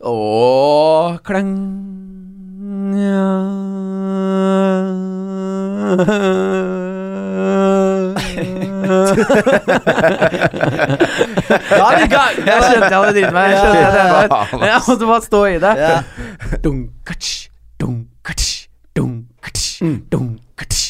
Åh, klang Da er vi i gang! Jeg skjønte jeg hadde dritt meg. Jeg skjønte jeg Men jeg måtte bare stå i det. Ja. Dunkatsch, dunkatsch, dunkatsch, dunkatsch, Boom, boom, boom,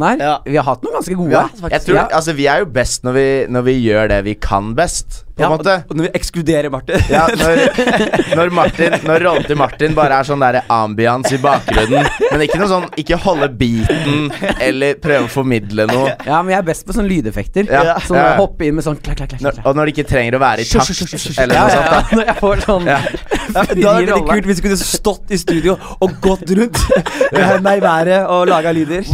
den her. Ja. Vi har hatt noen ganske gode. Jeg tror, altså, vi er jo best når vi, når vi gjør det vi kan best, på en måte. Og når vi ekskluderer Martin. Ja, når, når Martin Når rollen til Martin bare er sånn der ambiance i bakgrunnen, men ikke noe sånn Ikke holde beaten eller prøve å formidle noe. Ja, men jeg er best på sånne lydeffekter. Ja, Sånn ja, hoppe inn med sånn klakk, klakk, klakk. Når, og når det ikke trenger å være i takt eller noe sånt. ja, Når jeg får sånn Ja. Da er det veldig kult hvis vi kunne stått i studio og gått rundt med hendene i været og laga lyder.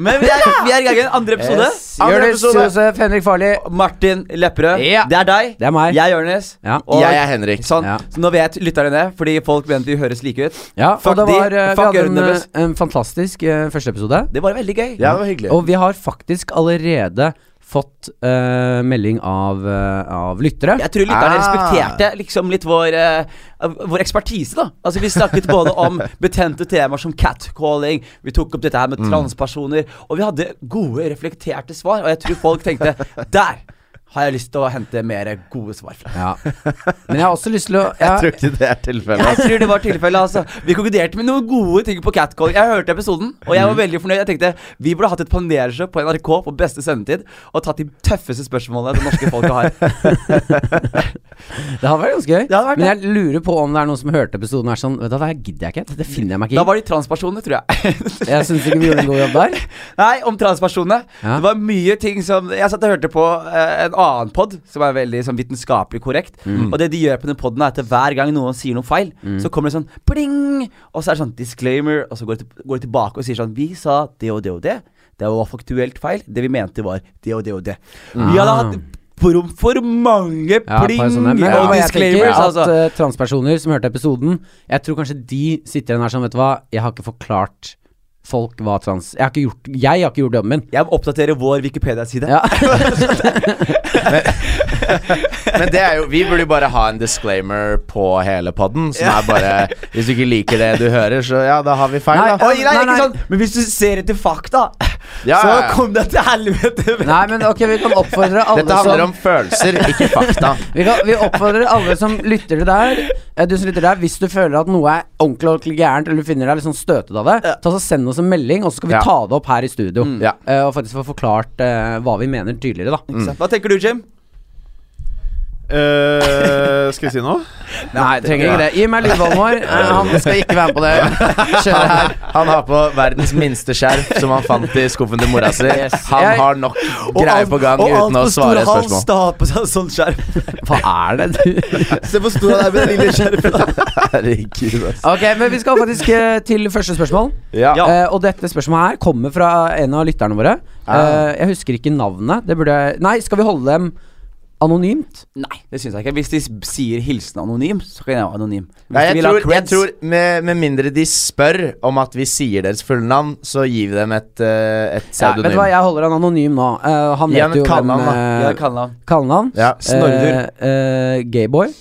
Men vi er, vi er i gang i en andre episode. Yes. Andre Jonis episode. Josef Henrik Farli. Martin Lepperød. Ja. Det er deg. Det er meg. Jeg er Jonis. Ja. Og Jeg er Henrik. Sånn. Ja. Så nå vet lytterne det, fordi folk mener de høres like ut. Ja, Fuck og det de. var, eh, vi hadde en, eh, en fantastisk uh, første episode. Det var veldig gøy. Ja, det var hyggelig. Og vi har faktisk allerede fått uh, melding av, uh, av lyttere. Jeg tror lytterne Ah. respekterte liksom litt vår, uh, vår ekspertise, da. Altså Vi snakket både om betente temaer som catcalling, vi tok opp dette her med transpersoner, og vi hadde gode, reflekterte svar, og jeg tror folk tenkte Der har jeg lyst til å hente mer gode svar fra. Ja. Men jeg har også lyst til å Jeg ja, tror ikke det er tilfellet. Jeg tror det var tilfellet, altså. Vi konkluderte med noen gode ting på Catcall. Jeg hørte episoden, og jeg var veldig fornøyd. Jeg tenkte vi burde hatt et panelshow på NRK på beste sendetid og tatt de tøffeste spørsmålene det norske folket har. Det hadde vært ganske gøy. Vært Men jeg lurer på om det er noen som hørte episoden og er sånn Vet du hva, det gidder jeg ikke. Det finner jeg meg ikke i. var de transpersoner, tror jeg. Jeg syns ikke vi gjorde en god jobb der. Nei, om transpersonene. Ja. Det var mye ting som Jeg satt og hørte på eh, en annen pod som er veldig sånn vitenskapelig korrekt. Mm. Og det de gjør på den poden, er at hver gang noen sier noe feil, så kommer det sånn pling! Og så er det sånn disclaimer, og så går de, går de tilbake og sier sånn Vi sa det og det og det. Det var faktuelt feil. Det vi mente, var det og det og det. Vi hadde Ah. hatt for, for mange Ja, pling sånne. Men og og disclaimers. at Altså. eh, transpersoner som hørte episoden Jeg tror kanskje de sitter igjen og er sånn Vet du hva, jeg har ikke forklart folk var trans Jeg har ikke gjort, jeg har ikke gjort jobben min. Jeg oppdaterer vår Wikipedia-side. Ja. Men det er jo Vi burde jo bare ha en disclaimer på hele podden, som er bare Hvis du ikke liker det du hører, så ja, da har vi feil, Nei, da. Oi, nei, Nei, nei. sånn Men hvis du ser etter fakta, Ja, så kom deg til helvete. Nei, men ok, vi kan oppfordre alle Dette handler som om følelser, ikke fakta. vi, kan, vi oppfordrer alle som lytter til deg eh, Du som lytter der Hvis du føler at noe er ordentlig ordentlig gærent, eller du finner deg litt sånn støtet av det, ta så send oss en melding, og så skal vi Ja. ta det opp her i studio. Ja. Eh, og faktisk få forklart uh, hva vi mener tydeligere, da. Mm. Hva tenker du, Jim? Eh, skal vi si noe? Nei, trenger ikke det. Gi meg lydballen vår. Eh, han skal ikke være med på det. Kjøre her. Han har på verdens minste skjerf, som han fant i skuffen til mora si. Han har nok greier på gang og uten å svare stor hals spørsmål. da har på seg sånn skjerf. Hva er det du Se hvor stor han er med det lille skjerfet. Herregud, ass. Ok, men vi skal faktisk eh, til første spørsmål. Ja. Eh, og dette spørsmålet her kommer fra en av lytterne våre. Uh, jeg husker ikke navnet. Det burde jeg Nei, skal vi holde dem anonymt? Nei, det syns jeg ikke. Hvis de sier hilsen anonym, så kan jeg være anonym. Hvis Nei, jeg tror, jeg tror med, med mindre de spør om at vi sier deres fulle navn, så gir vi dem et, uh, et Ja, vet du hva, jeg holder han anonym nå. Uh, han vet et jo hvem kallenavn. Ja, uh, kallenavn. Kallenavn. Ja. Snorrer. Uh, eh, Gayboy.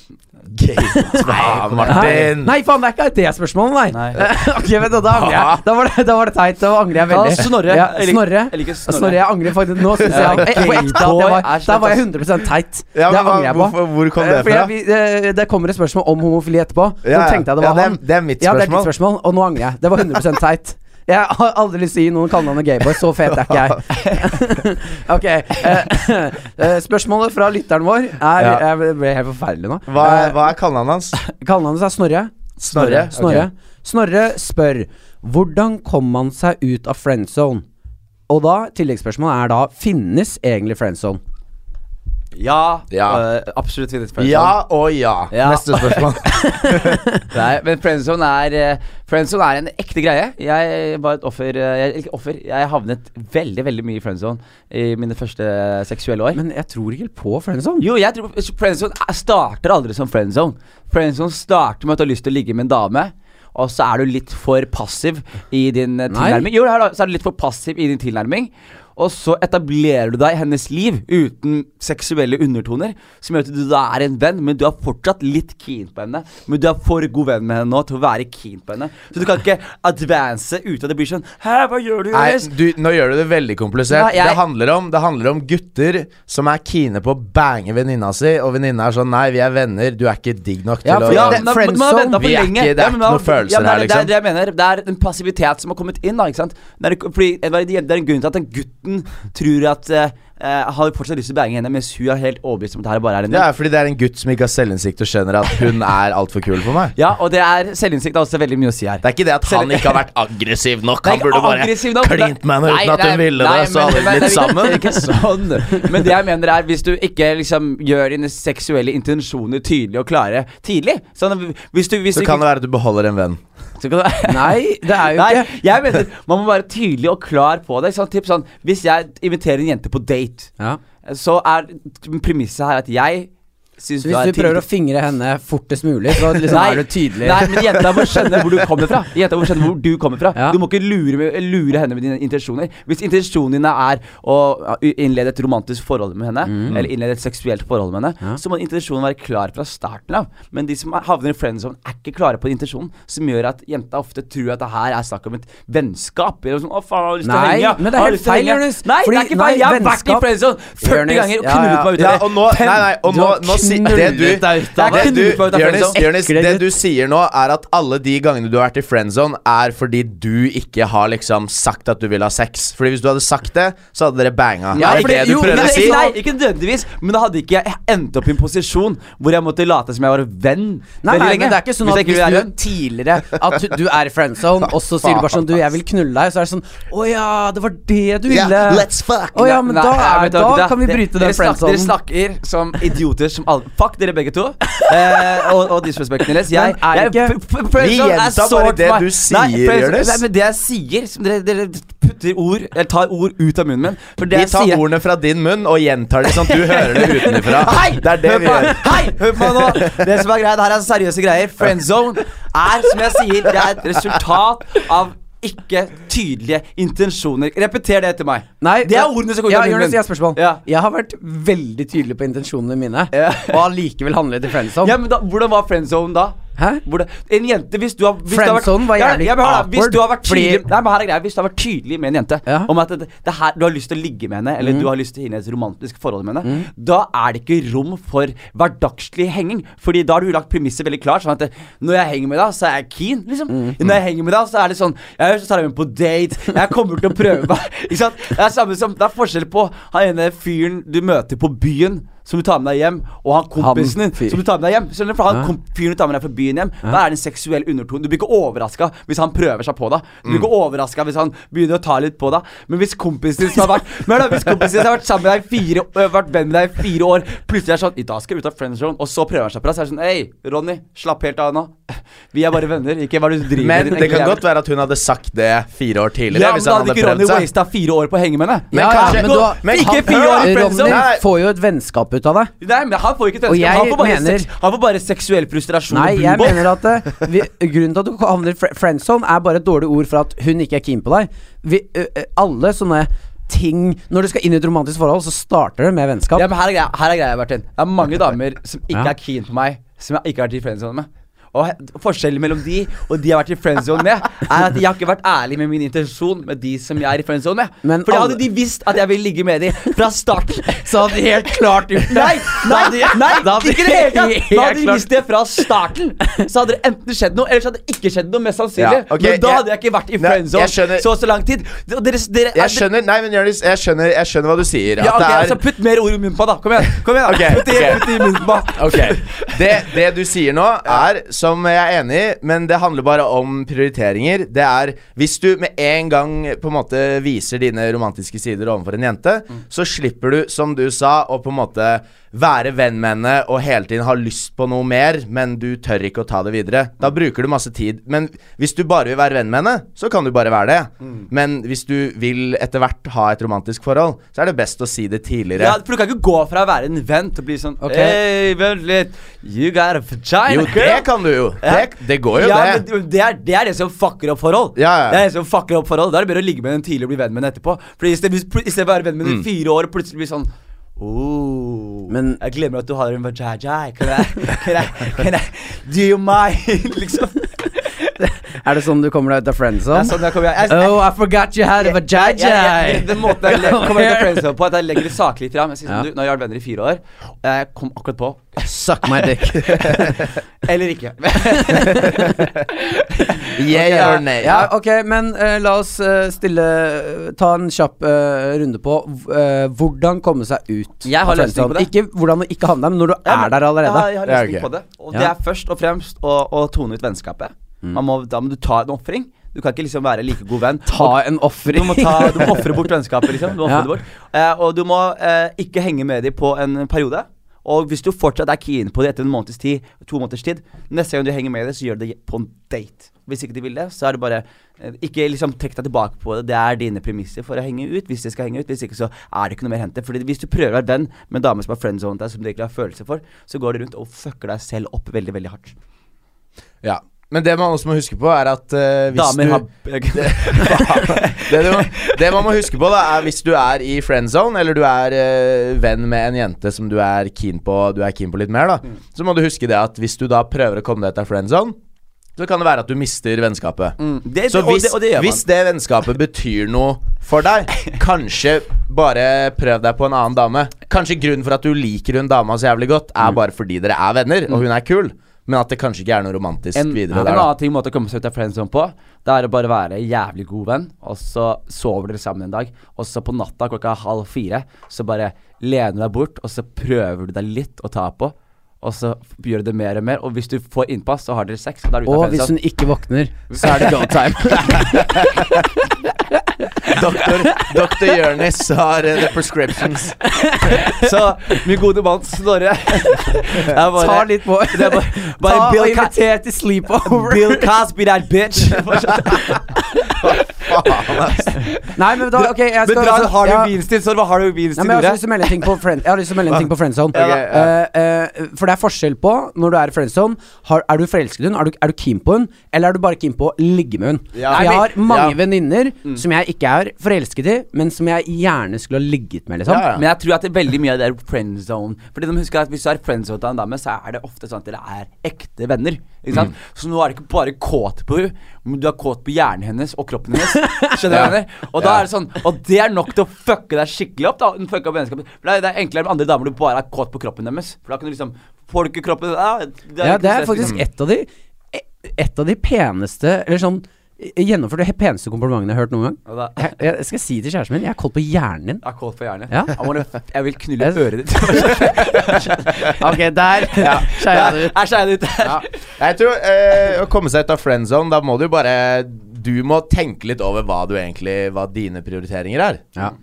Ah, Martin! Nei, faen, det er ikke det spørsmålet, nei. Nei. ok, men da, da angrer jeg. Da var det, da var det teit. Da angrer jeg Ja, veldig. Snorre. Ja, Snorre. jeg liker Snorre. Snorre. Jeg angrer faktisk Nå syns Ja, jeg eh, på ekte at var, Der var jeg 100% teit. Ja, det men hva- angrer jeg på. hvorfor- hvor kom det Eh, fordi fra? jeg- vi- det, det kommer et spørsmål om homofili etterpå. Så Ja, tenkte jeg det ja, var det er- han. det er mitt Ja, det er ditt spørsmål. spørsmål, og nå angrer jeg. Det var 100% teit. Jeg har aldri lyst til å gi noen kallenavnet Gayboy. Så fet er ikke jeg. ok. eh, eh, spørsmålet fra lytteren vår er. Jeg ble helt forferdelig nå. Hva, er- Eh, hva er kallenavnet hans? Kallenavnet er Snorre. Snorre? Snorre. Okay. Snorre spør Hvordan kom man seg ut av friendzone? Og da, tilleggsspørsmålet er da Finnes egentlig friendzone? Ja. Ja. Uh, absolutt friendzone. Ja og ja. Ja. Neste spørsmål. Nei, men friendzone er eh, Friendzone er en ekte greie. Jeg var et offer eh, jeg, Ikke offer, jeg havnet veldig veldig mye i friendzone i mine første seksuelle år. Men jeg tror ikke på friendzone. Jo, jeg tror friendzone er- starter aldri som friendzone. Friendzone starter med at du har lyst til å ligge med en dame. Og så er du litt for passiv i din Nei. tilnærming. Jo, her da, så er du litt for passiv i din tilnærming. Og så etablerer du deg i hennes liv uten seksuelle undertoner. Som gjør at du da er en venn, men du er fortsatt litt keen på henne. Men du er for god venn med henne nå til å være keen på henne. Så du kan ikke advance uten at det blir sånn Hæ, hva gjør du? Du, nå gjør du det veldig komplisert. Nei, jeg- det, handler om, det handler om gutter som er keene på å bange venninna si, og venninna er sånn Nei, vi er venner, du er ikke digg nok til Ja, å Ja, det- men da- friendzone- man har Vi er lenge. ikke- det er Ja, men ikke noen følelser ja, her, det er- liksom. Det er det jeg mener. Det er en passivitet som har kommet inn. da, ikke sant? Det er, fordi, det er en grunn til at den gutten tror at uh, har fortsatt lyst til å bange henne, mens hun er helt overbevist om at det her bare er en Det er fordi det er en gutt som ikke har selvinnsikt og skjønner at hun er altfor kul for meg. Ja, og det er selvinnsikt har også veldig mye å si her. Det er ikke det at han ikke har vært aggressiv nok. Han burde bare klint med henne uten at hun ville nei, det, så hadde vi blitt sammen. Ikke sånn. Men det jeg mener er, hvis du ikke liksom gjør dine seksuelle intensjoner tydelige og klare tidlig sånn, hvis du, hvis Så du kan det være at du beholder en venn. Nei, det er jo Nei, ikke jeg mener man må være tydelig og klar på det. Sånn, typ sånn, hvis jeg inviterer en jente på date, ja. så er premisset her at jeg syns Så hvis du prøver å fingre henne fortest mulig, så liksom Nei, er du tydelig. Nei, men jenta må skjønne hvor du kommer fra. Jenta må skjønne hvor du kommer fra Ja. Du må ikke lure, lure henne med dine intensjoner. Hvis intensjonene dine er å innlede et romantisk forhold med henne, eller innlede et seksuelt forhold med henne, Mm. Ja. så må intensjonen være klar fra starten av. Men de som er- havner i friendzone, er ikke klare på intensjonen, som gjør at jenta ofte tror at det her er snakk om et vennskap. Eller sånn, å faen, jeg har lyst til å henge. men det er har helt lyst til å feil, henge». Jonas. Nei, Fordi- det er ikke feil. Jeg har vært i friendzone 40 ganger og knullet meg ut av det. nei, nei, og nå, nå si, det du, det, friendzone. Det sier nå, er at alle de gangene du har vært i friendzone, er fordi du ikke har liksom sagt at du vil ha sex. Fordi hvis du hadde sagt det, så hadde dere banga. Ja, er det fordi- det du jo, prøver men å si? Nei, ikke nødvendigvis, men da hadde ikke jeg endt opp i en posisjon hvor jeg måtte late som jeg var venn Nei, nei, men det er ikke sånn Hvis at hvis du tidligere At du er i friend zone, og så sier du bare sånn Du, jeg vil knulle deg, så er det sånn Å ja, det var det du ville. Yeah, let's fuck. Å ja, men Nei, da, da kan vi bryte den friend snakker, Dere snakker som idioter som alle Fuck dere begge to. Eh, og, og disrespekten deres. Jeg, er jeg, ikke- Vi gjentar bare det du sier, Jonis. Nei, men det jeg sier som dere, dere putter ord Eller tar ord ut av munnen min. For det Vi tar sier ordene fra din munn og gjentar det sånn at du hører det utenfra. Hei! Det er det vi gjør. Hei! Hør på meg nå! Det som er greit, her er seriøse greier. Friend zone er, som jeg sier, det er et resultat av ikke tydelige intensjoner. Repeter det etter meg. Nei, det er ordene som kommer ja, Jonas, jeg har spørsmål. Ja. Jeg har vært veldig tydelig på intensjonene mine, Ja. og allikevel handlet i friend zone. Ja, men da, Hvordan var friend zone da? Hæ? En jente, hvis du har hvis du har vært- Friendzone var jævlig ja, men awkward. Hvis du har vært tydelig Nei, men her er greia Hvis du har vært tydelig med en jente Ja. om at det, det her, du har lyst til å ligge med henne, eller Mm. du har lyst til å inn i et romantisk forhold med henne, da er det ikke rom for hverdagslig henging. Fordi da har du lagt premisset veldig klart. Sånn at det, når jeg henger med deg, så er jeg keen. Liksom. Mm. Når jeg henger med deg, så er det sånn Jeg tar jeg med på date. Jeg kommer til å prøve meg. Ikke sant? Det er samme som Det er forskjell på han ene fyren du møter på byen. Som du tar med deg hjem, og han kompisen din som du tar med deg hjem. Skjønner du? For han Ja. fyren du tar med deg fra byen hjem, da er det en seksuell undertone. Du blir ikke overraska hvis han prøver seg på deg. Du blir ikke overraska hvis han begynner å ta litt på deg. Men hvis kompisen din som har vært Men da, Hvis kompisen din som har vært sammen med deg i fire Vært venn med deg i fire år, plutselig er sånn I dag skal jeg ut av friendzone, og så prøver han seg på deg, så er det sånn Hei, Ronny, slapp helt av nå. Vi er bare venner, ikke hva du driver Men med. din det kan godt være at hun hadde sagt det fire år tidligere. Ja, men hvis da han hadde hadde ikke Ronny wasta fire år på å henge med henne. Men Ja, kanskje- men du men ikke fire år i friend Ronny får jo et vennskap ut av det. Nei, men han får ikke et ønske. Han får mener- han får bare seksuell frustrasjon. Nei, jeg mener at eh, vi, grunnen til at du havner i fri- friend zone, er bare et dårlig ord for at hun ikke er keen på deg. Vi, alle sånne ting Når du skal inn i et romantisk forhold, så starter det med vennskap. Ja, men her er greia, her er greia Martin. Det er mange damer som ikke Ja. er keen på meg, som jeg ikke har vært i friendzone med. Og Forskjellen mellom de og de jeg har vært i friendzone med, er at jeg har ikke vært ærlig med min intensjon med de som jeg er i friendzone med. Men For alle- hadde de visst at jeg ville ligge med de fra start Så hadde de helt klart gjort det. Nei, nei, nei, da ikke det hele tatt! Da hadde de visst det fra starten. Så hadde det enten skjedd noe, eller så hadde det ikke skjedd noe. Mest sannsynlig. Ja, okay, Men da hadde jeg ikke vært i friendzone nei, så så lang tid. Dere, dere, Jeg skjønner Nei, men Jonis, jeg skjønner, jeg skjønner hva du sier. Ja, ok, det er altså Putt mer ord i munnen på da. Kom igjen. kom igjen okay, putt, det, okay. i munnen på Okay. Det, det du sier nå er, som jeg er enig i, men det handler bare om prioriteringer. Det er, hvis du med en gang på en måte viser dine romantiske sider overfor en jente, så slipper du, som du sa, å på en måte være venn med henne og hele tiden ha lyst på noe mer, men du tør ikke å ta det videre. Da bruker du masse tid. Men hvis du bare vil være venn med henne, så kan du bare være det. Men hvis du vil etter hvert ha et romantisk forhold, så er det best å si det tidligere. Ja, for du kan ikke gå fra å være en venn til å bli sånn okay. Hei, vent litt. You got a vagina, Jo, det kan du jo. Det, det går jo, ja, det. Men det, er, det er det som fucker opp forhold. Ja, ja. Det er det som fucker opp forhold Da er det bedre å ligge med den tidlig og bli venn med den etterpå. For i stedet, hvis- i stedet for å være venn med den i fire år og plutselig bli sånn Oh, Men- jeg glemmer at du har en vagina. Can I, can I, can I do you mind? liksom. Er det sånn du kommer deg ut av Det friendzone? er sånn jeg kommer jeg, jeg, Oh, I forgot you had a vagina! Den måten jeg kommer av å friendzone på, at jeg legger det saklig fram. Jeg sier Ja. sånn, du, Nå har jeg vært venner i fire år. Jeg kom akkurat på Suck my dick. Eller ikke. Yeah or nay. Ja, ok, men uh, la oss uh, stille Ta en kjapp uh, runde på hvordan komme seg ut. Jeg har løsning på det. Ikke hvordan å ikke havne der, men når du Ja, er der allerede. Ja, jeg har løsning på det. Og det er først og fremst å, å tone ut vennskapet. Man må, da må du ta en ofring. Du kan ikke liksom være like god venn. Ta en du ofring. må, ta, du må ofre bort vennskapet, liksom. Du må Ja. bort. Eh, og du må eh, ikke henge med dem på en periode. Og hvis du fortsatt er keen på det etter en måneds tid, to måneders tid, neste gang du henger med dem, så gjør du det på en date. Hvis ikke de vil det, så er det bare eh, Ikke liksom trekk deg tilbake på det. Det er dine premisser for å henge ut. Hvis det skal henge ut. Hvis ikke, så er det ikke noe mer å hente. Fordi hvis du prøver å være venn med en dame som har friendzone deg, som du egentlig har følelser for, så går du rundt og fucker deg selv opp veldig, veldig hardt. Ja. Men det man også må huske på, er at uh, hvis Damer du har det, du, må- det man må huske på, da er hvis du er i friend zone, eller du er uh, venn med en jente som du er keen på Du er keen på litt mer, da, så må du huske det at hvis du da prøver å komme deg ut av friend zone, så kan det være at du mister vennskapet. Mm, det, Så og hvis, det, og det hvis det vennskapet betyr noe for deg, kanskje bare prøv deg på en annen dame. Kanskje grunnen for at du liker hun dama så jævlig godt, Mm. er bare fordi dere er venner, og hun er kul. Men at det kanskje ikke er noe romantisk En, videre ja, der. En annen ting måte å komme seg ut av friendzone på, det er å bare være jævlig god venn, og så sover dere sammen en dag, og så på natta klokka halv fire, så bare lener du deg bort, og så prøver du deg litt å ta på, og så gjør det mer og mer, og hvis du får innpass, så har dere sex, og Og hvis hun ikke våkner, så er det go time. Doktor, Doktor Jonis har uh, the prescriptions. Så min gode mann Snorre er Ta litt på. det er bare, bare Ta Bill, og inviter til sleepover. Bill Cosby, that bitch. Nei, men da, ok, jeg Men skal dra en Harvey ja. Weinstein, har du Nei, Weinstein men jeg har lyst til å melde en ting på friend, Jeg har lyst til å melde en ting på friendzone. Okay, ja. uh, uh, for det er forskjell på når du er i friendzone. Har, er du forelsket i henne? Er du, er du keen på henne? Eller er du bare keen på å ligge med henne? Ja. Jeg har mange Ja. venninner som jeg ikke er forelsket i, men som jeg gjerne skulle ha ligget med, liksom. Ja. Men jeg tror at det er veldig mye av det er friendzone. Fordi de husker at Hvis du er friendzone til en dame, så er det ofte sånn at dere er ekte venner. Sant? Så nå er det ikke bare kåt på henne, men du er kåt på hjernen hennes og kroppen hennes. Skjønner du hva jeg? Og da Ja. er det sånn Og det er nok til å fucke deg skikkelig opp. da Den fucker opp For det er, det er enklere med andre damer du bare er kåt på kroppen deres. For da kan du liksom Får du ikke kroppen ja, det Ja, det er faktisk liksom. et av de Et av de peneste Eller sånn Gjennomført det peneste komplimentet jeg har hørt noen gang. Jeg, jeg skal si til kjæresten min Jeg er kåt på hjernen din. Jeg er kåt på hjernen. Ja. Jeg vil knulle Jeg- øret ditt. Ok, der skeia det ut. Jeg ut. Ja. Jeg tror eh, Å komme seg ut av friend zone, da må du bare Du må tenke litt over hva du egentlig Hva dine prioriteringer er. Ja.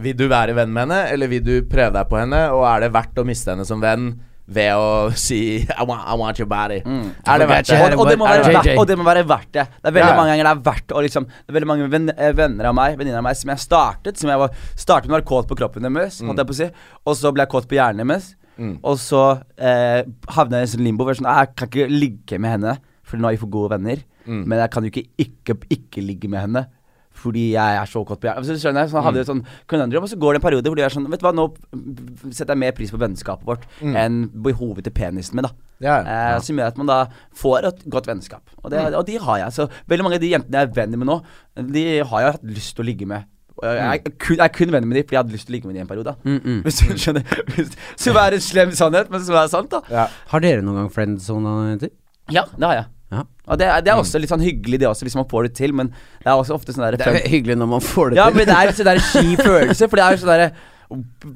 Vil du være venn med henne, eller vil du prøve deg på henne? Og er det verdt å miste henne som venn ved å si I want, I want your body? Er det verdt det? Og, og, det må være verdt, og det må være verdt det. Det er veldig Ja, ja. mange ganger det er verdt å liksom Det er veldig mange eh, venner av meg Venninner av meg som jeg startet Som jeg var startet med å være kåt på kroppen deres, holdt jeg på å si. Og så ble jeg kåt på hjernen deres. Mm. Og så eh, havna jeg i en sånn limbo. hvor jeg Sånn, «Ah, jeg kan ikke ligge med henne, for nå er vi for gode venner. Mm. Men jeg kan jo ikke ikke, ikke ligge med henne. Fordi jeg er så godt på hjernen. Så skjønner jeg, så hadde jeg et sånn conundrum, og så går det en periode hvor de er sånn Vet du hva, nå setter jeg mer pris på vennskapet vårt enn behovet til penisen min, da. Ja, Eh. Som gjør at man da får et godt vennskap. Og, det, og de har jeg. Så veldig mange av de jentene jeg er venn med nå, de har jeg hatt lyst til å ligge med. Jeg, er kun, jeg er kun venn med dem fordi jeg hadde lyst til å ligge med dem i en periode. Mm, mm. Hvis du skjønner Så Som er en slem sannhet, men som er sant, da. Ja. Har dere noen gang friendzone, jenter? Ja, det har jeg. Ja. Og det, er- det er også litt sånn hyggelig, det også, hvis man får det til, men det er også ofte sånn der Det er hyggelig når man får det Ja, til. men det er en sånn der kjip følelse, for det er jo sånn derre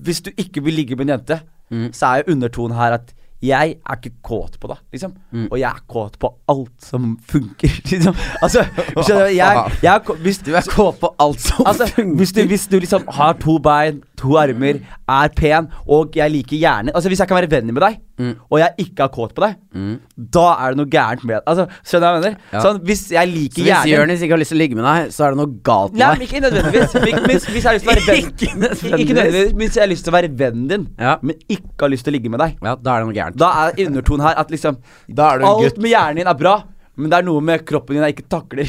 Hvis du ikke vil ligge med en jente, Mm. så er jo undertonen her at jeg er ikke kåt på deg, liksom. Mm. Og jeg er kåt på alt som funker, liksom. Altså, skjønner du? Jeg, jeg er kåt, hvis, Du er kåt på alt som altså, funker. hvis, du, hvis du liksom har to bein, to armer, er pen, og jeg liker gjerne Altså Hvis jeg kan være venn med deg, og jeg ikke har kåt på deg, da er det noe gærent med Altså, Skjønner du hva jeg mener? Ja. Sånn, Hvis jeg Så liker hvis gjerne Jonis ikke har lyst til å ligge med deg, så er det noe galt med men deg? ikke nødvendigvis. Hvis, hvis, hvis jeg har lyst til å være venn Ikke nødvendigvis. Ikke nødvendigvis Hvis jeg har lyst til å være vennen din, Ja. men ikke har lyst til å ligge med deg, Ja, da er det noe gærent. da er undertonen her at liksom Da er du en Alt gutt. med hjernen din er bra, men det er noe med kroppen din jeg ikke takler.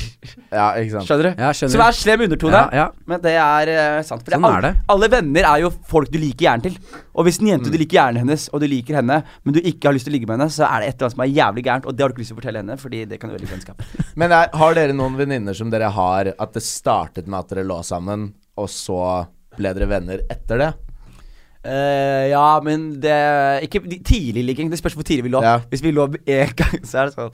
Ja, ikke sant. Skjønner du? Ja, skjønner. Som er slem undertone. Ja, ja. Men det er uh, sant. For Sånn alle, er det. alle venner er jo folk du liker hjernen til. Og hvis en jente Mm. du liker hjernen hennes, og du liker henne, men du ikke har lyst til å ligge med henne, så er det et eller annet som er jævlig gærent, og det har du ikke lyst til å fortelle henne, fordi det kan ødelegge vennskap. Men er, har dere noen venninner som dere har At det startet med at dere lå sammen, og så ble dere venner etter det? Uh, ja, men det Ikke de- tidlig ligging. Det spørs hvor tidlig vi lå. Ja. Hvis vi lå én gang, så er det sånn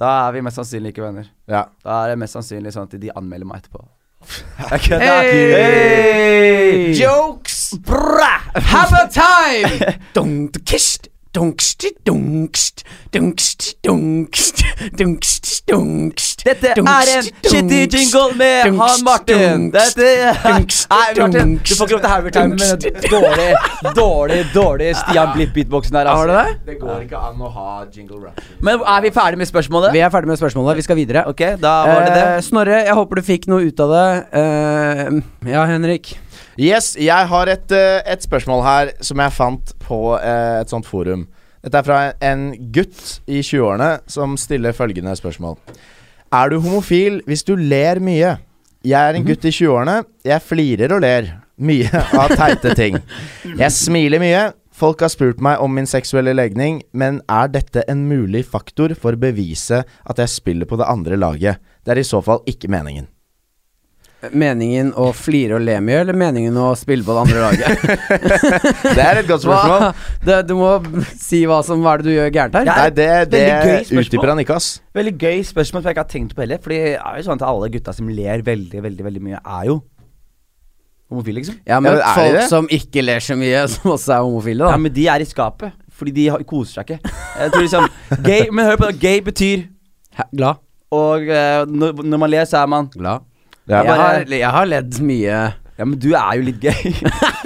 Da er vi mest sannsynlig ikke venner. Ja. Da er det mest sannsynlig sånn at de anmelder meg etterpå. Jeg kødder. Hey! Hey! Jokes! Bra! Have a time! Dunkst, dunkst, dunkst, dunkst, dunkst, dunkst. Dette er en shitty jingle med han Martin. Dette Nei, Martin, du får ikke lov til Harry Time med den dårlig, dårlig, dårlig Stian Blipp-beatboxen her, Har du Altså. det? Det går ikke an å ha jingle rap. Men er vi ferdig med spørsmålet? Vi er ferdig med spørsmålet. Vi skal videre. Ok, da var det det. Eh, Snorre, jeg håper du fikk noe ut av det. Eh, ja, Henrik. Yes, jeg har et, eh, et spørsmål her som jeg fant på eh, et sånt forum. Dette er fra en gutt i 20-årene som stiller følgende spørsmål. Er du homofil hvis du ler mye? Jeg er en gutt i 20-årene. Jeg flirer og ler mye av teite ting. Jeg smiler mye. Folk har spurt meg om min seksuelle legning, men er dette en mulig faktor for å bevise at jeg spiller på det andre laget? Det er i så fall ikke meningen. Meningen å flire og le mye, eller meningen å spille på det andre laget? Det er et godt spørsmål. Det, du må si hva som Hva er det du gjør gærent her? Nei, det, det utdyper han ikke, ass. Veldig gøy spørsmål som jeg ikke har tenkt på heller. Fordi det er jo sånn at alle gutta som ler veldig, veldig veldig mye, er jo homofile, liksom. Jeg har Ja, men møtt de folk det? som ikke ler så mye, som også er homofile, da. Ja, men de er i skapet. Fordi de koser seg ikke. Jeg tror liksom Gay, men hør på det. Gay betyr Glad. Og eh, når, når man ler, så er man Glad. Ja, jeg, bare- har, jeg har ledd mye. Ja, men du er jo litt gay.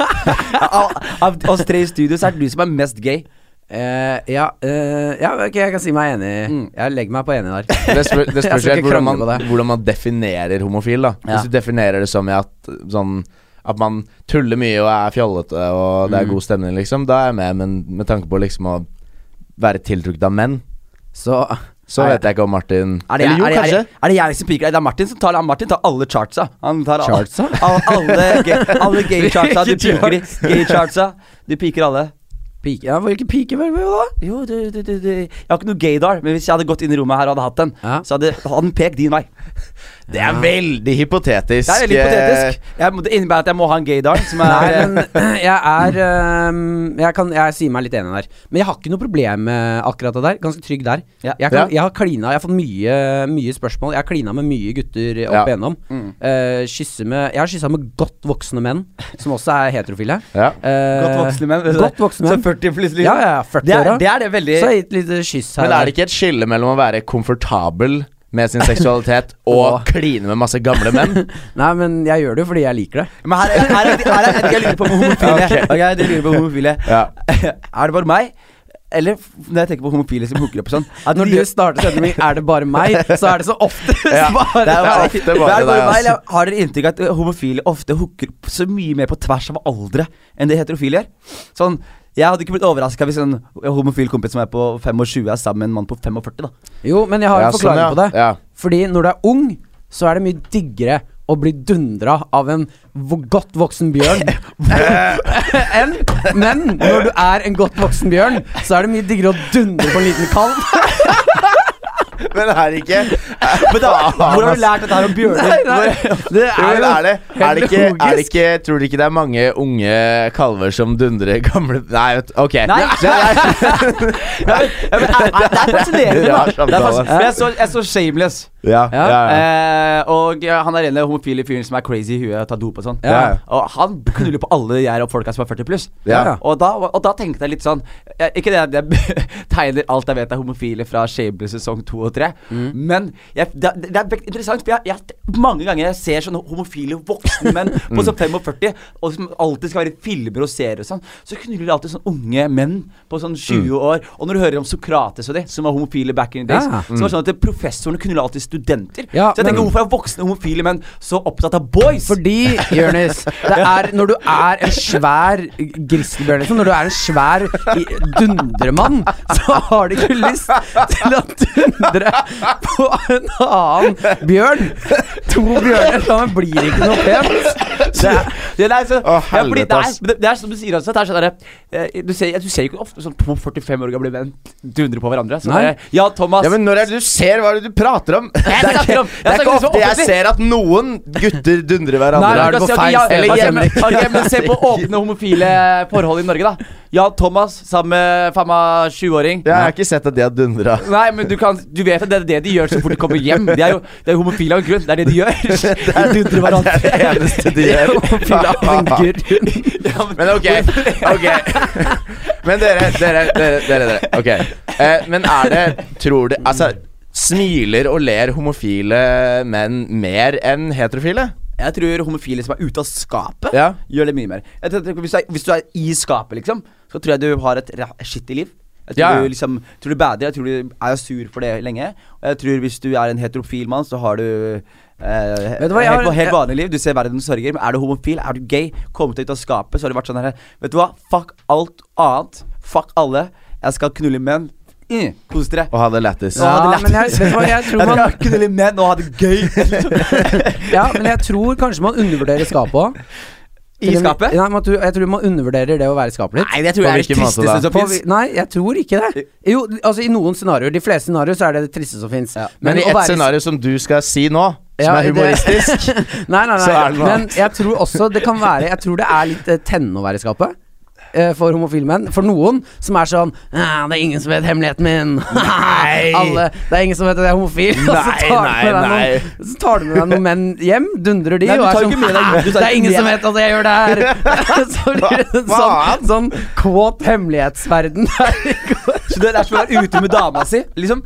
av, av oss tre i studio, så er det du som er mest gay. Uh, ja, uh, ja, ok, jeg kan si meg enig. Mm. Jeg legger meg på enig der. Det, spør, det spørs helt hvordan hvordan man definerer homofil. da Ja. Hvis du definerer det som at sånn At man tuller mye og er fjollete og det er Mm. god stemning, liksom, da er jeg med. Men med tanke på liksom å være tiltrukket av menn, Så så vet jeg ikke om Martin Er det, Eller jo, er det, er kanskje. det, er det jeg som piker? Det er Martin som tar, Martin tar alle chartsa. Han tar alle, Chartsa? alle, alle, alle gay chartsa. Du piker de. Gay chartsa. Du piker alle. Pike, ja, Hvilke piker velger vi da? Jo, du, du, du. Jeg har ikke noe gaydar, men hvis jeg hadde gått inn i rommet her og hadde hatt den, Ja. så hadde, han pekt din vei. Det er veldig hypotetisk. Det er veldig hypotetisk. Jeg, det innebærer at jeg må ha en gaydar som er Nei, men jeg er ehm, Jeg kan Jeg sier meg litt enig der. Men jeg har ikke noe problem med akkurat det der. Ganske trygg der. Ja. Jeg, kan, Ja. jeg har klina Jeg har fått mye, mye spørsmål. Jeg har klina med mye gutter opp Ja. igjennom. Mm. Uh, med Jeg har kyssa med godt voksne menn, som også er heterofile. Ja. Uh, Godt voksne menn. Godt voksne menn. Så 40 plutselig. Ja, ja, Det er, 40-åra. det er det veldig Så har jeg gitt litt kyss her. Men er det ikke et skille mellom å være komfortabel med sin seksualitet og kline med masse gamle menn? Nei, men jeg gjør det jo fordi jeg liker det. Men her, er- her, er- her er et jeg lurer på med homofile. Ok. okay, jeg lurer på homofile Ja. Er det bare meg? Eller når jeg tenker på homofile som hooker opp og sånn at Når du starter setningen 'er det bare meg', så er det så ofte Ja, bare det er Ja, ofte det er bare meg, eller Har dere inntrykk av at homofile ofte hooker så mye mer på tvers av aldre enn det heterofile gjør? Sånn jeg hadde ikke blitt overraska hvis en homofil kompis som er på 25, er sammen med en mann på 45. da Jo, men jeg har Ja, en forklaring sånn, ja. på det. Ja. Fordi når du er ung, så er det mye diggere å bli dundra av en godt voksen bjørn enn Men når du er en godt voksen bjørn, så er det mye diggere å dundre på en liten kalv. Men er det ikke Men da, Hvor har du lært dette her om bjørner? Nei, nei, det er jo er det, er, det ikke, er det ikke Tror du ikke det er mange unge kalver som dundrer gamle Nei, ok. Nei, Det er- Ja, men, ja, men. Det er fascinerende. Jeg, så, jeg så Shameless. Ja, ja, ja. Eh, og han er ene homofile fyren som er crazy i huet og tar dop og sånn. Ja. Og han knuller på alle jeg og folka som er 40 pluss. Ja. Og, da, og da tenkte jeg litt sånn Ikke det at jeg tegner alt jeg vet er homofile fra Shable sesong 2 og 3, Mm. men jeg, det, er- det er interessant, for jeg, jeg, mange ganger jeg ser sånne homofile voksne menn på Mm. sånn 45, og som alltid skal være i filmer og serier og sånn, så knuller de alltid sånne unge menn på sånn 20 Mm. år. Og når du hører om Sokrates og de, som var homofile back in the days, Ja. så var det sånn at professorene knuller alltid studenter. Ja, så jeg tenker, men- hvorfor er voksne homofile menn så opptatt av boys? Fordi, Jonis, det er når du er en svær grizzlybjørn, liksom, når du er en svær dundremann, så har du ikke lyst til å dundre på en annen bjørn. To bjørner sammen blir ikke noe pent. Det er, det er så, Å, ja, helvete, det, er, det, er som du sier altså. det er sånn derre eh, du, ser, du ser ikke ofte sånn to 45 år gamle menn dundre på hverandre. Så Nei. ja, Thomas Ja, men når er det du ser hva er det du prater om? Det er ikke, det er ikke ofte jeg ser at noen gutter dundrer hverandre. Nei, det på si feil eller hjemme. Okay, men se på åpne homofile forhold i Norge, da. Ja, Thomas sammen med meg 20-åring. Jeg har ikke sett at de har dundra. Nei, men du, kan, du vet at det er det de gjør så fort de kommer hjem. De er jo de er homofile av en grunn. Det er det de gjør. De dundrer hverandre. Det er det eneste de gjør. Homofile av en grunn. Ja, men- Men ok, ok Men dere, dere, dere, dere, dere. Ok eh, Men er det, tror du Altså, smiler og ler homofile menn mer enn heterofile? Jeg tror homofile som er ute av skapet, Ja. gjør det mye mer. Jeg tror, hvis, du er, hvis du er i skapet, liksom, så tror jeg du har et skittig liv. Jeg tror Ja, ja. du liksom Tror du bader, jeg tror du er sur for det lenge. Og jeg tror hvis du er en heterofil mann, så har du Uh, Vet du hva, jeg helt, har- helt vanlig liv. Du ser verden sørger. Men er du homofil, er du gay, kommet deg ut av skapet, så har det vært sånn her Vet du hva, fuck alt annet. Fuck alle. Jeg skal knulle menn. Mm, Kos dere. Og hadde lættis. Ja, Ja, men jeg, vet du hva, jeg tror Jeg man litt knulle menn og ha det gøy. Ja, men jeg tror kanskje man undervurderer skapet òg. I skapet? Nei, men du, jeg tror man undervurderer det å være i skapet litt. Nei, det tror jeg er det tristeste som fins. nei, jeg tror ikke det. Jo, altså i noen scenarioer. De fleste scenarioer så er det det triste som fins. Ja. Men i ett et være- scenario som du skal si nå, som Ja, er det- humoristisk Nei, nei, Så nei. er det noe Men jeg tror også det kan være Jeg tror det er litt eh, tennende å være i skapet. Eh, For homofile menn. For noen som er sånn «Ah, 'Det er ingen som vet hemmeligheten min'. Alle, det er ingen som vet at jeg er homofil. Og så tar nei, nei. noen, så tar du med deg noen menn hjem, dundrer de, Nei, og er sånn deg- Det er ingen med- som vet at jeg gjør det her. så blir det sånn, sånn kåt hemmelighetsverden der. Så det er som å være ute med dama si, liksom.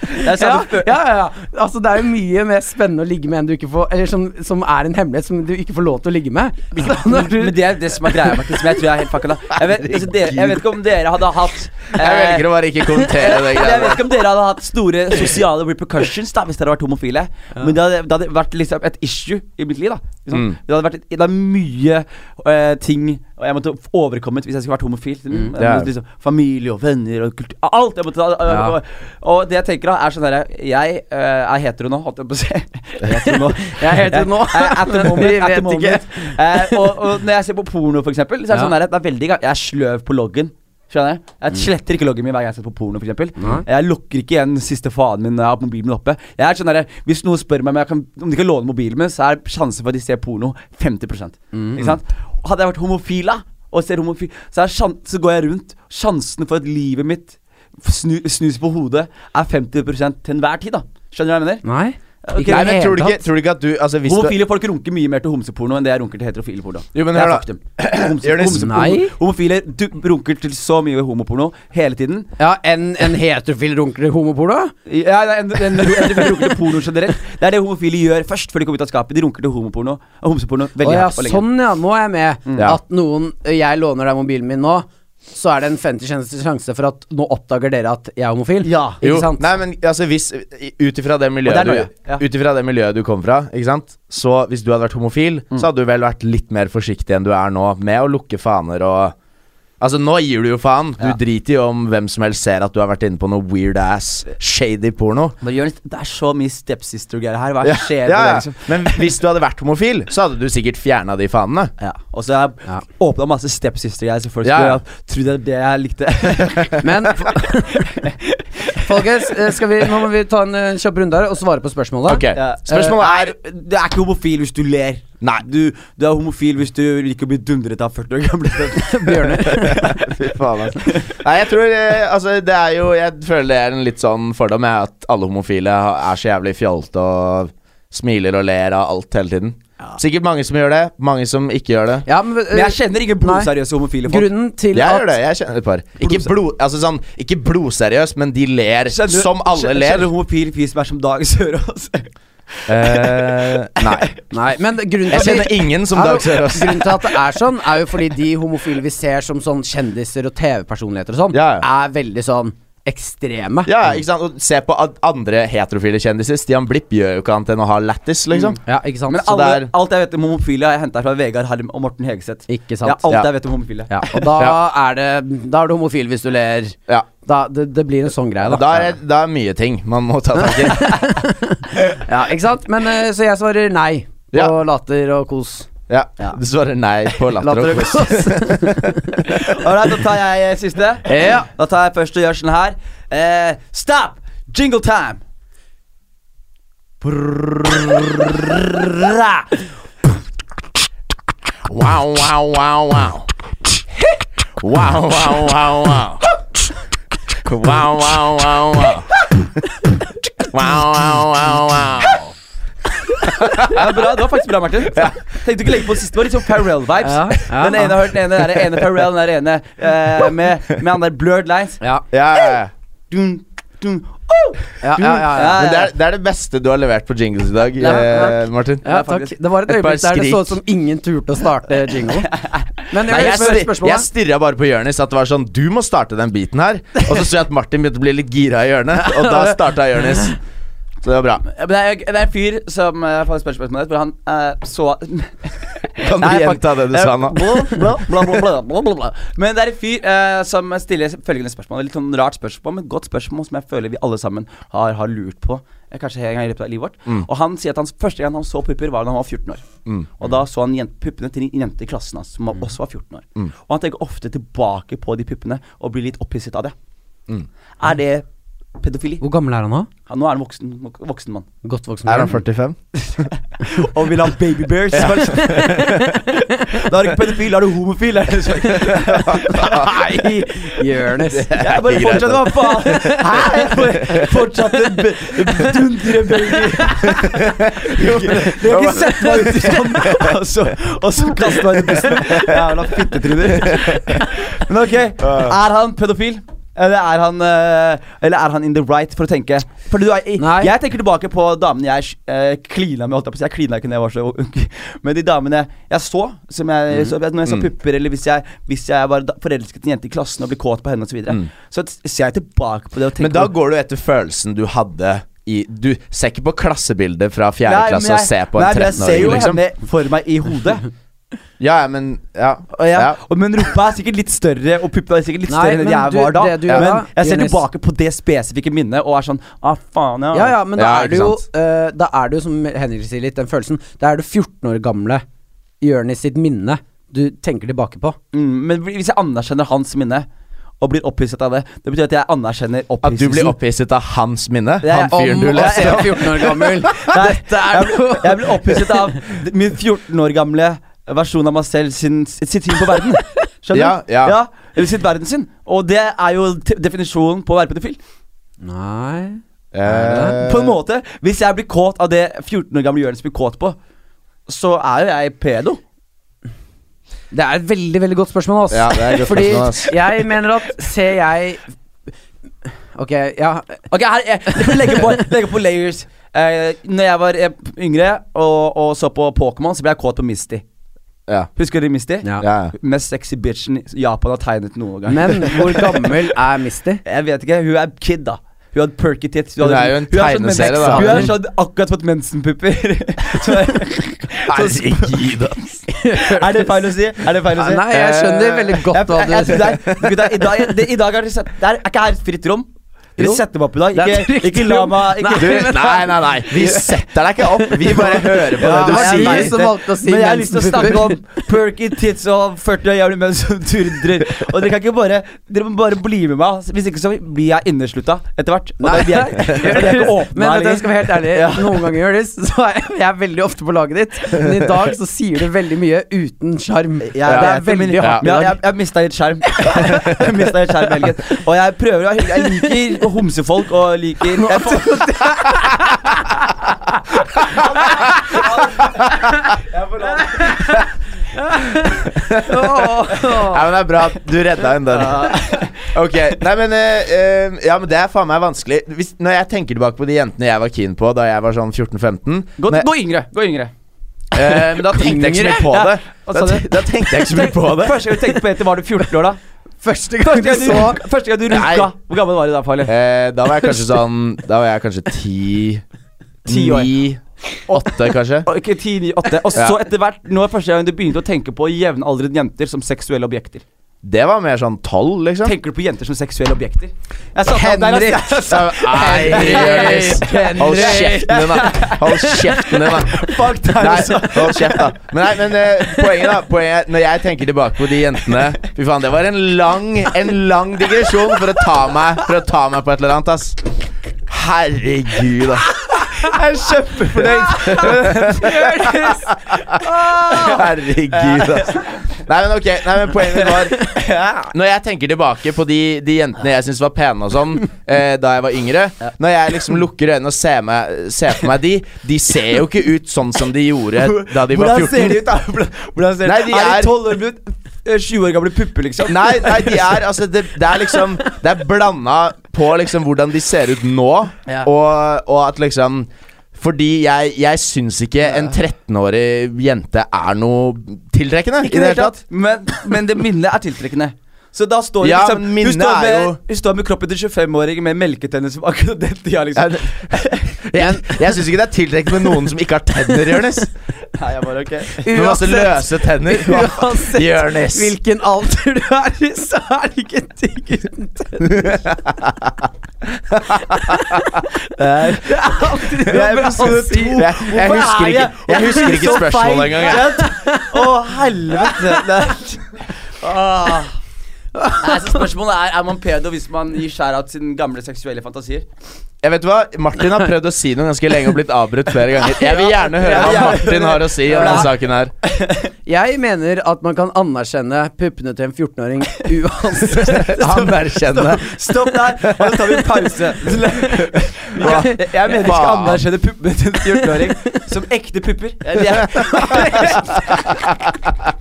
Det er Ja, sånn ja, ja, ja. Altså, det er jo mye mer spennende å ligge med en du ikke får Eller som, som er en hemmelighet som du ikke får lov til å ligge med. Så du, Men det er det som er greia, Martin, som jeg tror er helt fucka da. Jeg vet, altså, dere, jeg vet ikke om dere hadde hatt eh, Jeg velger å bare ikke kommentere det jeg vet ikke om dere hadde hatt store sosiale repercussions da hvis dere hadde vært homofile. Men det hadde, det hadde vært liksom et issue i mitt liv. da liksom. Mm. Det hadde vært Det er mye uh, ting Og jeg måtte overkommet hvis jeg skulle vært homofil. Mm. Liksom, familie og venner og kultur Alt! Jeg måtte, uh, Ja. og, og det jeg tenker da, er sånn derre Jeg uh, er hetero nå, holdt jeg på å si. Hetero nå. Jeg er hetero nå. At the moment. At the moment. Eh, og, og når jeg ser på porno, for eksempel, så er det sånn der, det er veldig Jeg er sløv på loggen. Skjønner Jeg Jeg sletter ikke loggen min hver gang jeg ser på porno. For eksempel. Jeg lukker ikke igjen siste faen min har mobilen min oppe. Jeg er sånn der, Hvis noen spør meg om, kan, om de kan låne mobilen min, så er sjansen for at de ser porno 50% Ikke sant? Hadde jeg vært homofil, da, og ser homofil, så, så går jeg rundt. Sjansen for at livet mitt snu, snus på hodet, er 50 til enhver tid. da Skjønner du hva jeg mener? Nei. Okay. Ikke Nei, men tror du ikke, tror du ikke at du altså, hvis du, Homofile folk runker mye mer til homseporno enn det jeg runker til heterofile porno. Jo, men det er hør da. faktum. Homse, det- homse, Nei. Homofile du, runker til så mye homoporno hele tiden. Ja, en, en heterofil runker til homoporno? Ja, en, en, en, en runker til porno generelt. Det er det homofile gjør først, før de kommer ut av skapet. De runker til homoporno og homseporno Å veldig ja, og lenge. sånn ja. Nå er jeg med. Mm. At noen Jeg låner deg mobilen min nå, så er det en 50 sjanse for at nå oppdager dere at jeg er homofil. Ja. Ikke jo, sant? Nei, men altså hvis Ut ifra det miljøet du ja. Det miljøet du kom fra, ikke sant Så hvis du hadde vært homofil, Mm. så hadde du vel vært litt mer forsiktig enn du er nå, med å lukke faner og Altså, nå gir du jo faen. Du Ja. driter jo om hvem som helst ser at du har vært inne på noe weird ass, shady porno. Men Jonis, det er så mye stepsister-greier her. Hva Ja, skjer ja, ja. det, liksom? Men hvis du hadde vært homofil, så hadde du sikkert fjerna de fanene. Ja. Og så har jeg Ja. åpna masse stepsister-greier, så folk Ja, skulle ja. ja. tro det er det jeg likte. Men folkens, eh, skal vi, nå må vi ta en eh, kjapp runde her og svare på spørsmålet. Okay. Ja. Spørsmålet er er Du er ikke homofil hvis du ler. Nei. Du, du er homofil hvis du liker å bli dundret av 40 år gamle Bjørner. Fy faen, altså. Nei, jeg tror eh, Altså, det er jo Jeg føler det er en litt sånn fordom, jeg, at alle homofile er så jævlig fjolte og smiler og ler av alt hele tiden. Sikkert mange som gjør det, mange som ikke gjør det. Ja, men, Men jeg kjenner ingen blodseriøse homofile folk. Grunnen til Jeg at gjør det, jeg kjenner et par. Ikke, blod, altså sånn, ikke blodseriøst, men de ler Kjenner du- som alle kjenner- ler. Kjenner du homofil fyr som er som Dag Sørås? Uh, nei. Nei, men grunnen til Jeg kjenner ingen som Ja, Dag Sørås. Grunnen til at det er sånn, er jo fordi de homofile vi ser som sånn kjendiser og TV-personligheter og sånn, Ja, ja. er veldig sånn ekstreme. Ja, ikke sant? Og se på andre heterofile kjendiser. Stian Blipp gjør jo ikke annet enn å ha lættis, liksom. Ja, ikke sant? Men alle, er- alt jeg vet om homofile, har jeg henta fra Vegard Harm og Morten Hegeseth. ikke sant? Ja, alt Ja. jeg vet om homofile. Ja, og da er det Da er du homofil hvis du ler. Ja. Da, det, det blir en sånn greie, da. Da er det er mye ting man må ta tak i. Ja, ikke sant? Men eh, Så jeg svarer nei på Ja. latter og kos. Ja, Ja. Du svarer nei på latter og kos. Ålreit, da tar jeg eh, siste. ja. Da tar jeg først og gjør sånn her. Eh, stop! Jingle time! Wow, wow, wow, wow. Wow, wow, wow, wow. Wow, wow, wow, wow. Wow, wow, wow, wow. Ja, bra, det var faktisk bra, Martin. Tenkte du ikke legge på siste? Det var litt sånn Parallel-vibes. Ja, ja. den ene har hørt den ene, den ene Pharrell, den der ene uh, med, med han der blurred lines. Ja, Ja, ja, ja. Dun, dun, oh! ja, ja, ja, ja. Men det er, det er det beste du har levert på jingles i dag, Ja, eh, Martin. Ja, Ja, takk. Det var et øyeblikk der det så ut som ingen turte å starte jingle. Men Nei, jeg, jeg, jeg stirra bare på Jonis at det var sånn Du må starte den biten her. Og så så jeg at Martin begynte å bli litt gira i hjørnet, og da starta Jonis. Så det var bra. Men det, er, det er en fyr som uh, får spørsmål hvor han uh, så Kan du Nei, gjenta det du sa nå? Bla, bla, bla, bla. Men det er en fyr uh, som stiller følgende spørsmål. Litt sånn rart spørsmål, men godt spørsmål som jeg føler vi alle sammen har, har lurt på. eh, Kanskje en gang i løpet av livet vårt. Mm. Og han sier at hans første gang han så pupper, var da han var 14 år. Mm. Og da så han puppene til en jente i klassen hans som også var 14 år. Mm. Og han tenker ofte tilbake på de puppene og blir litt opphisset av det. Mm. Er det pedofili? Hvor gammel er han nå? Ja, nå er han voksen, vok- voksen mann. Godt voksen. mann. Er han 45? Og vil ha baby bears. da er du ikke pedofil, da er du homofil. Er det sånn? Nei, Jonis. Jeg bare fortsatte, hva faen? Hæ? Fortsatte dundre baby. Du har ikke sett meg ut sånn, og så, og så kaster meg i bussen. Jævla fittetryner. Men ok, er han pedofil? Eller er han eh, Eller er han in the right for å tenke? For du Nei. Jeg tenker tilbake på damene jeg uh, klina med. Holdt jeg på Jeg klina ikke da jeg var så ung. Men de damene jeg så, som jeg, så når jeg så Mm. pupper, eller hvis jeg, hvis jeg var forelsket i en jente i klassen og ble kåt på henne osv., så, videre, Mm. så ser jeg tilbake på det og tenker Men da går du etter følelsen du hadde i Du ser ikke på klassebildet fra fjerde klasse og ser på en men Jeg ser jo liksom. henne for meg i hodet. Ja, ja, men Ja. Og ja. ja. og, men rumpa er sikkert litt større, og puppene er sikkert litt Nei, større enn jeg du- var da. Ja. men jeg ser tilbake på det spesifikke minnet og er sånn Ah, faen, ja. Ja, ja, men da Ja, er det jo eh, Da er du jo, som Henrik sier litt, den følelsen Da er du 14 år gamle Jonis sitt minne du tenker tilbake på. Mm, men hvis jeg anerkjenner hans minne og blir opphisset av det, det betyr at jeg anerkjenner At du blir opphisset av hans minne? Han fyren du leste se opp? 14 år gammel. Dette er noe jeg blir opphisset av min 14 år gamle versjon av meg selv sin, sitt syn på verden. Skjønner Ja, du? ja. Eller sitt verden sin. Og det er jo definisjonen på å være pedofil. Nei Eh, På en måte. Hvis jeg blir kåt av det 14 år gamle Jonis blir kåt på, så er jo jeg pedo. Det er et veldig, veldig godt spørsmål, ass. Ja, det er et godt Fordi spørsmål, ass. jeg mener at Ser jeg Ok, ja Ok, her, jeg, jeg legge på, legge på layers. Eh, når jeg var eh, yngre og, og så på Pokémon, så ble jeg kåt på Misty. Ja. Husker dere Misty? Ja. ja. Mest sexy bitchen Japan har tegnet noen gang. Men hvor gammel er Misty? Jeg vet ikke, hun er kid, da. Hun hadde perky tits. Hun er jo en hun sånn tegneserie, da. Hun har sånn akkurat fått mensenpupper. Herregud, ass. er det feil å si? Er det feil å si? Nei, jeg skjønner veldig godt hva du er- gutta, i, dag, er det, det er ikke her et fritt rom. Dere setter meg opp i dag. Er Ikke, ikke la meg ikke, Du, nei, nei, nei. Vi setter deg ikke opp. Vi bare hører på Ja, det du det er sier. meg som valgte å si Men jeg har lyst til å snakke om perky tits og 40 år gamle menn som durdrer. Og dere kan ikke bare Dere må bare bli med meg. Hvis ikke så blir jeg inneslutta etter hvert. Og Nei, da blir jeg, jeg blir jeg ikke åpna Men vet du, skal være helt ærlig Ja. Noen ganger gjør det, så er jeg, jeg er veldig ofte på laget ditt. Men i dag så sier du veldig mye uten sjarm. Det er det, men- veldig hardt Ja, jeg, jeg mista litt skjerm. jeg mista litt i helgen. Og jeg prøver å Jeg liker homsefolk og liker Nei, Ja, men Det er bra at du redda en den. Ok, nei men eh, eh, Ja, men det er faen meg vanskelig. Hvis, når jeg tenker tilbake på de jentene jeg var keen på da jeg var sånn 14-15 gå, gå yngre. Gå yngre. Uh, Men da tenkte jeg ikke så mye på det. Da, da tenkte jeg ikke så mye på det. Første gang du tenkte på jenter, var du 14 år da? Første gang Første du gang du, så første gang du Nei. runka. Hvor gammel var du da, Farley? Eh, da var jeg kanskje sånn Da var jeg kanskje ti Ti år. Ni Åtte, kanskje. Okay, 10, 9, 8 Og så etter hvert, nå er første gang du begynte å tenke på jevnaldrende jenter som seksuelle objekter. Det var mer sånn tall, liksom. Tenker du på jenter som seksuelle objekter? Jeg satt Henrik! Hold kjeften din, da. Hold kjeften din, da. Fuck deg, Nei, altså. hold kjeft, da. Men, nei, men uh, poenget, da. Poenget, når jeg tenker tilbake på de jentene Fy faen, det var en lang En lang digresjon for å ta meg For å ta meg på et eller annet, ass. Herregud, da. Jeg er kjempefornøyd. Herregud, altså. Nei, men ok. Nei, men poenget var Når jeg tenker tilbake på de, de jentene jeg syntes var pene og sånn eh, da jeg var yngre Når jeg liksom lukker øynene og ser, meg, ser på meg de De ser jo ikke ut sånn som de gjorde da de var 14. Hvordan ser de ut, da? Hvordan- ser de Nei, de Er er- de 12 år blitt 20 år gamle pupper, liksom? Nei, nei, de er altså Det, det er liksom Det er blanda på liksom hvordan de ser ut nå, Ja. og, og at liksom fordi jeg, jeg syns ikke en 13-årig jente er noe tiltrekkende. Ikke i det hele tatt. Men, men det minnet er tiltrekkende. Så da står det Ja, liksom hun, står med, jo- hun står med kroppen til 25-åring med melketenner som akkurat den tida, liksom. Jeg, jeg syns ikke det er tiltrekkende med noen som ikke har tenner, Jonis. Nei, jeg bare ok Med masse løse tenner. Uansett Jonis. hvilken alder du er i, så er det ikke digg uten tenner. Det er aldri Det er noe bra å si. Jeg, jeg husker ikke, jeg husker ikke spørsmålet engang. jeg. Å, helvete. Det er- Åh. Nei, så spørsmålet er Er man pedo hvis man gir skjær av sine gamle seksuelle fantasier. Jeg vet hva, Martin har prøvd å si noe ganske lenge og blitt avbrutt flere ganger. Jeg vil gjerne høre hva. Martin har å si om denne saken her. Jeg mener at man kan anerkjenne puppene til en 14-åring uansett. Anerkjenne. Stopp der, og så tar vi en pause. Jeg, jeg mener ikke anerkjenne puppene til en 14-åring som ekte pupper. Jeg- jeg-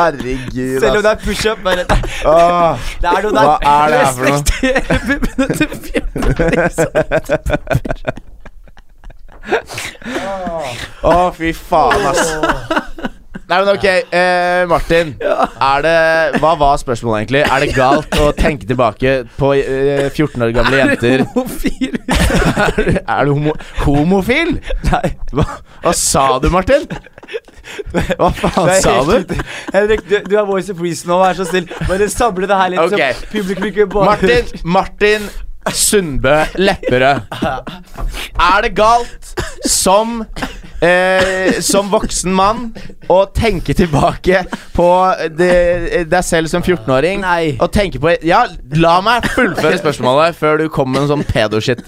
Herregud, Selv om det ass. er pushup. Det Åh, det er noe Hva der. er det her for noe? Respektere puppene til 14-åring. Å, fy faen, ass. Nei, men ok, eh, Martin. Er det, hva var spørsmålet, egentlig? Er det galt å tenke tilbake på eh, 14 år gamle jenter? Homofil. Er, er du homo homofil? Nei. Hva, hva sa du, Martin? Hva faen er sa du? Henrik, du, du har voice of reason nå, vær så snill. Bare samle det her litt. Ok. Så publikum ikke bare Martin, Martin Sundbø Lepperød. Er det galt som eh, som voksen mann å tenke tilbake på det, deg selv som 14-åring? Nei. Og tenke på Ja, la meg fullføre spørsmålet før du kommer med en sånn pedo-shit.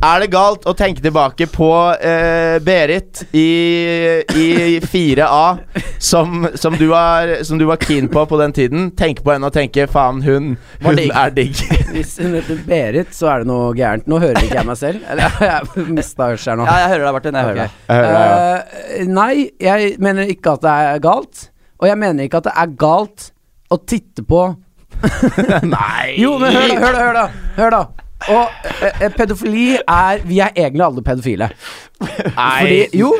Er det galt å tenke tilbake på eh, Berit i, i 4A, som, som, du var, som du var keen på på den tiden? Tenke på henne og tenke 'faen, hun, hun digg. er digg'. Hvis hun heter Berit, så er det noe gærent. Nå hører ikke jeg meg selv. Eller jeg mista hørselen nå. Ja, jeg hører deg, Martin. Jeg hører deg. Jeg hører Eh, nei, jeg mener ikke at det er galt. Og jeg mener ikke at det er galt å titte på Nei! Jo, men hør da, hør da, hør da. Hør da. Og eh, eh, pedofili er Vi er egentlig alle pedofile. Fordi Jo,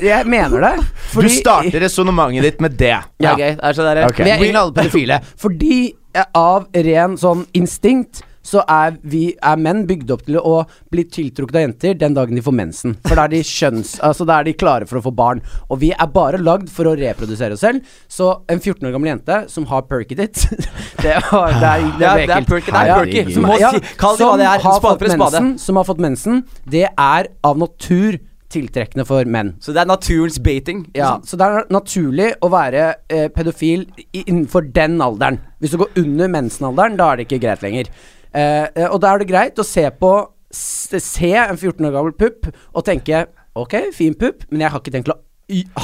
jeg mener det. Du starter resonnementet ditt med det. Ja. Ja. ok, det er så der, Ok. Vi er egentlig alle pedofile. Fordi eh, av ren sånn instinkt så er vi er menn bygd opp til å bli tiltrukket av jenter den dagen de får mensen. For da er de kjønns... Altså da er de klare for å få barn. Og vi er bare lagd for å reprodusere oss selv. Så en 14 år gammel jente som har perky ditt Det, var- det er, det er det er perky, det er perky. som- ja, kall det hva det er, har spade for spade. Som har fått mensen, det er av natur tiltrekkende for menn. Så det er naturens baiting. Ja, så det er naturlig å være eh, pedofil innenfor den alderen. Hvis du går under mensenalderen, da er det ikke greit lenger. Eh, eh, og da er det greit å se på Se en 14 år gammel pupp og tenke Ok, fin pupp, men jeg har ikke tenkt å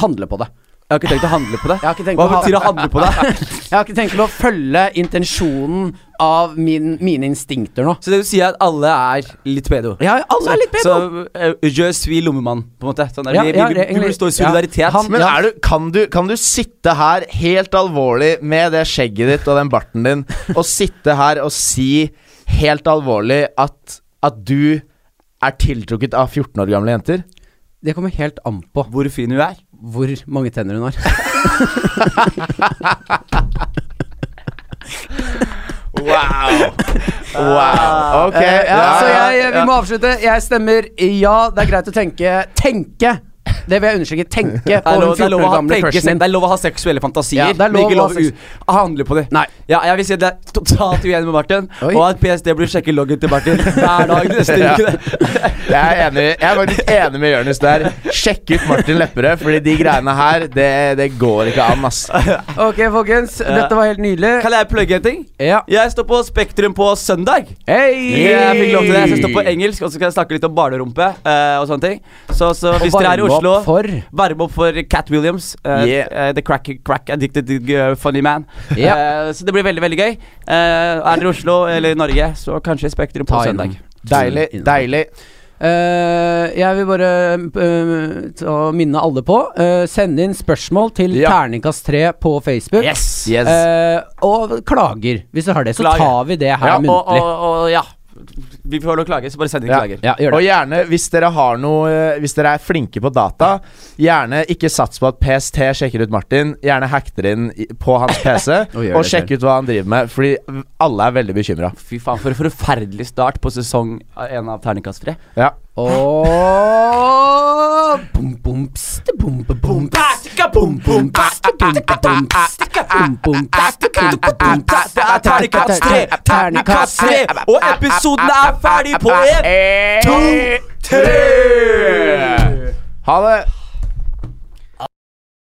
handle på det. Jeg har ikke tenkt å handle på det. Jeg har ikke tenkt Hva å betyr å handle på det? Jeg har ikke tenkt å følge intensjonen av min, mine instinkter nå. Så det vil si at alle er litt pedo? Ja, alle er litt pedo. Så uh, je suis lommemann, på en måte. Sånn der, Ja, vi, ja, vi, er vi, burde stå i ja, solidaritet. han- Men er du, kan, du, kan du sitte her helt alvorlig med det skjegget ditt og den barten din, og sitte her og si helt alvorlig at, at du er tiltrukket av 14 år gamle jenter? Det kommer helt an på Hvor fin hun er. hvor mange tenner hun har. Wow! Wow. Ok. Eh, ja, ja, så jeg, vi må avslutte. Jeg stemmer ja. Det er greit å tenke Tenke! Det vil jeg understreke. Tenke på lov, den det, er 14 lov å år ha, gamle crushen det er lov å ha seksuelle fantasier, Ja, det er men lov ikke å lov ha å u- handle på det. Nei. Ja, jeg vil si at det er totalt uenig med Martin, Oi. og at PST burde sjekke loggen til Martin hver dag neste Ja. uke. Jeg er enig Jeg er faktisk enig med Jonis der. Sjekk ut Martin Lepperød, Fordi de greiene her, det, det går ikke an, ass. Ok, folkens. Dette var helt nydelig. Kan jeg plugge en ting? Ja. Jeg står på Spektrum på søndag. Hei! Jeg fikk lov til det. Jeg skal stå på engelsk, og så skal jeg snakke litt om barnerumpe uh, og sånne ting. Så, så hvis dere er i Oslo for? Varme opp for Cat Williams. Uh, Yeah. uh, the crack, crack addicted uh, funny man. Yeah. Eh, så det blir veldig, veldig gøy. Eh, er dere i Oslo eller i Norge, så kanskje Spektrum på Ta søndag. Deilig. Deilig. Eh, jeg vil bare minne alle på uh, Send inn spørsmål til Ja. Terningkast 3 på Facebook. Yes! Yes. Eh, og klager. Hvis du har det, så Klager. tar vi det her Ja, og, muntlig. og, og ja. Vi får lov å klage, så bare send inn Ja. klager. ja, gjør Og gjerne, hvis dere har noe eh, Hvis dere er flinke på data, gjerne ikke sats på at PST sjekker ut Martin. Gjerne hack dere inn i- på hans PC Og gjør og det sjekk ut hva han driver med, fordi alle er veldig bekymra. Fy faen, for en forferdelig start på sesong én av Terningkast 3. Ja. Og bum, bum, pst, bum, bum, bum, pst, bum, bum, pst, bum, bum, pst, bum, bum, pst, bum, bum, pst. Det er Terningkast tre, Terningkast 3! Og episoden er ferdig på én, to, tre! Ha det!